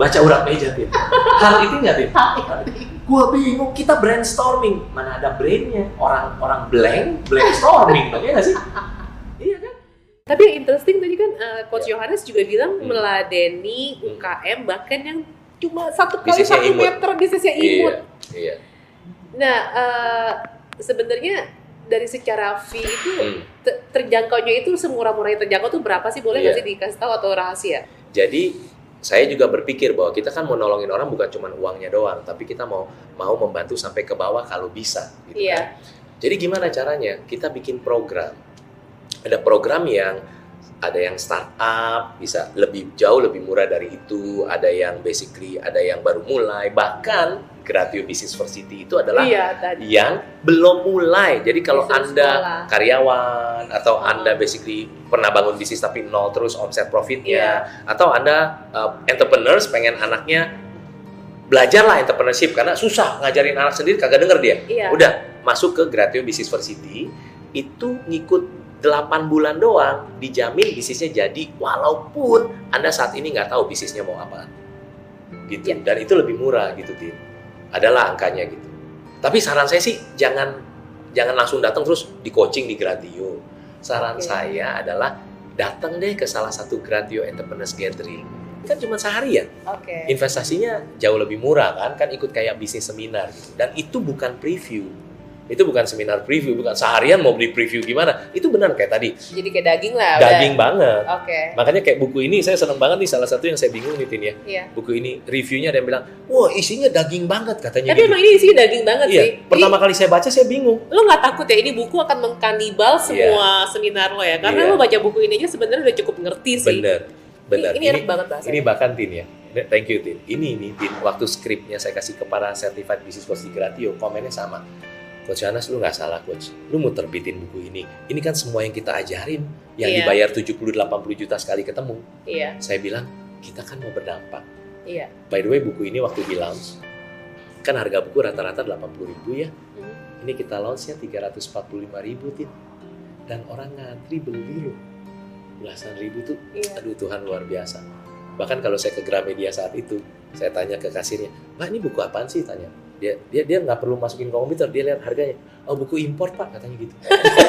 S1: baca urat meja, Tim. Hal itu nggak, Tim? Gua bingung, kita brainstorming. Mana ada brainnya? Orang-orang blank, brainstorming dong, ya nggak sih? Iya kan?
S2: Tapi yang interesting tadi kan uh, Coach Yohanes juga bilang
S1: Hmm.
S2: meladeni
S1: Hmm.
S2: UKM bahkan yang cuma satu kali satu meter bisnisnya imut.
S1: Iya, iya.
S2: Nah, eh, sebenarnya dari secara fee itu
S1: Hmm.
S2: te- terjangkaunya itu semurah-murah yang terjangkau tuh berapa sih? Boleh nggak
S1: Iya.
S2: sih dikasih tahu atau rahasia?
S1: Jadi saya juga berpikir bahwa kita kan mau nolongin orang bukan cuma uangnya doang, tapi kita mau mau membantu sampai ke bawah kalau bisa. Gitu
S2: Iya.
S1: kan. Jadi gimana caranya? Kita bikin program. Ada program yang ada yang startup bisa lebih jauh lebih murah dari itu, ada yang basically ada yang baru mulai, bahkan Gratio Business University itu adalah
S2: Iya tadi.
S1: yang belum mulai. Jadi kalau
S2: Bisa
S1: Anda
S2: sekolah.
S1: karyawan atau
S2: Oh.
S1: Anda basically pernah bangun bisnis tapi nol terus omset profitnya
S2: Iya.
S1: atau Anda uh, entrepreneurs pengen anaknya belajarlah entrepreneurship karena susah ngajarin anak sendiri kagak denger dia.
S2: Iya.
S1: Udah masuk ke Gratio Business University itu ngikut 8 bulan doang dijamin bisnisnya jadi walaupun Anda saat ini nggak tahu bisnisnya mau apa. Gitu.
S2: Ya.
S1: Dan itu lebih murah gitu, Tin. Adalah angkanya gitu. Tapi saran saya sih jangan jangan langsung datang terus di coaching di Gratio. Saran
S2: Oke.
S1: saya adalah datang deh ke salah satu Gratio Entrepreneurs Gathering. Kan cuma sehari ya
S2: Oke.
S1: investasinya jauh lebih murah kan kan ikut kayak bisnis seminar gitu dan itu bukan preview itu bukan seminar preview bukan seharian mau beli preview gimana itu benar kayak tadi
S2: Jadi kayak daging lah. udah.
S1: daging banget
S2: Oke.
S1: makanya kayak buku ini saya seneng banget nih salah satu yang saya bingung nih Tin ya
S2: Iya.
S1: buku ini reviewnya ada yang bilang wah isinya daging banget katanya
S2: Tapi
S1: gitu
S2: emang ini isinya daging banget
S1: iya
S2: sih.
S1: pertama kali saya baca saya bingung
S2: Ini, lo nggak takut ya ini buku akan mengkanibal semua seminar lo ya? Karena
S1: Iya.
S2: lo baca buku ini aja sebenarnya udah cukup ngerti sih.
S1: bener bener
S2: Ini, ini enak banget bahasanya.
S1: Ini bahkan Tin ya. Thank you Tin. Ini nih Tin, waktu skripnya saya kasih ke para certified business coach di Gratio, komennya sama. Coach Anas lu nggak salah coach. Lu mau terbitin buku ini. Ini kan semua yang kita ajarin yang
S2: Iya.
S1: dibayar 70-80 juta sekali ketemu.
S2: Iya,
S1: Saya bilang, kita kan mau berdampak.
S2: iya.
S1: By the way, buku ini waktu di launch, kan harga buku rata-rata 80 ribu ya.
S2: Hmm.
S1: Ini kita launchnya 345 ribu, Tin. Dan orang ngantri beli loh. Belasan ribu tuh,
S2: Iya.
S1: aduh Tuhan luar biasa. Bahkan kalau saya ke Gramedia saat itu, saya tanya ke kasirnya, Mbak ini buku apaan sih? Tanya. Dia dia dia nggak perlu masukin komputer, dia lihat harganya. Oh buku impor pak, katanya gitu.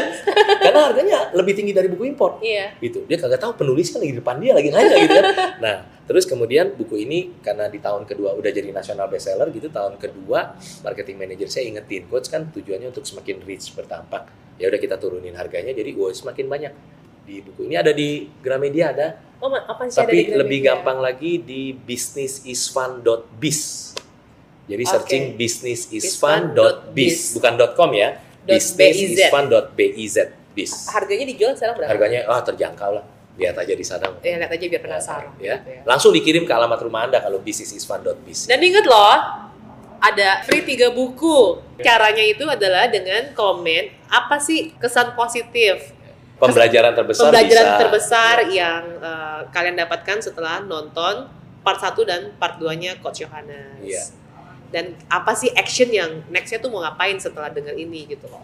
S1: Karena harganya lebih tinggi dari buku impor
S2: Iya.
S1: gitu. Dia kagak tahu penulis kan lagi di depan dia lagi nanya gitu kan. Nah, terus kemudian buku ini karena di tahun kedua udah jadi nasional bestseller gitu, tahun kedua marketing manager saya ingetin coach kan tujuannya untuk semakin reach bertampak. Ya udah kita turunin harganya jadi wow semakin banyak. Di buku ini ada di Gramedia ada,
S2: Oh, apa sih ada di
S1: tapi lebih
S2: Gramedia?
S1: gampang lagi di businessisfun.biz. Jadi
S2: Oke.
S1: searching businessisfun.biz
S2: Isfun.biz.
S1: bukan .com ya. Businessisfun.biz. Biz.
S2: Harganya dijual sekarang berapa?
S1: Harganya ah terjangkau lah. Lihat aja di sana.
S2: Ya, lihat aja biar penasaran.
S1: Ya.
S2: gitu ya.
S1: Langsung dikirim ke alamat rumah Anda kalau businessisfun.biz.
S2: Dan inget loh, ada free tiga buku. Caranya itu adalah dengan komen apa sih kesan positif,
S1: Pembelajaran terbesar
S2: pembelajaran
S1: bisa.
S2: terbesar yang eh, kalian dapatkan setelah nonton part 1 dan part 2-nya Coach Yohanes.
S1: Iya.
S2: Dan apa sih action yang nextnya tuh mau ngapain setelah denger ini gitu loh.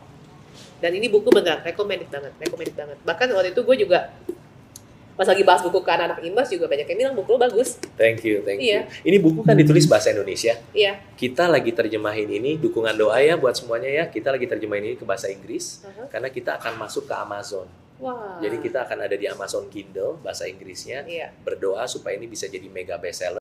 S2: Dan ini buku beneran recommended banget, recommended banget. Bahkan waktu itu gue juga pas lagi bahas buku ke anak-anak imbas juga banyak yang bilang buku lo bagus.
S1: Thank you, thank you.
S2: Iya.
S1: Ini buku kan ditulis bahasa Indonesia.
S2: Iya.
S1: Kita lagi terjemahin ini, dukungan doa ya buat semuanya ya. Kita lagi terjemahin ini ke bahasa Inggris
S2: Aha.
S1: karena kita akan masuk ke Amazon.
S2: Wah.
S1: Jadi kita akan ada di Amazon Kindle bahasa Inggrisnya.
S2: Iya.
S1: Berdoa supaya ini bisa jadi mega bestseller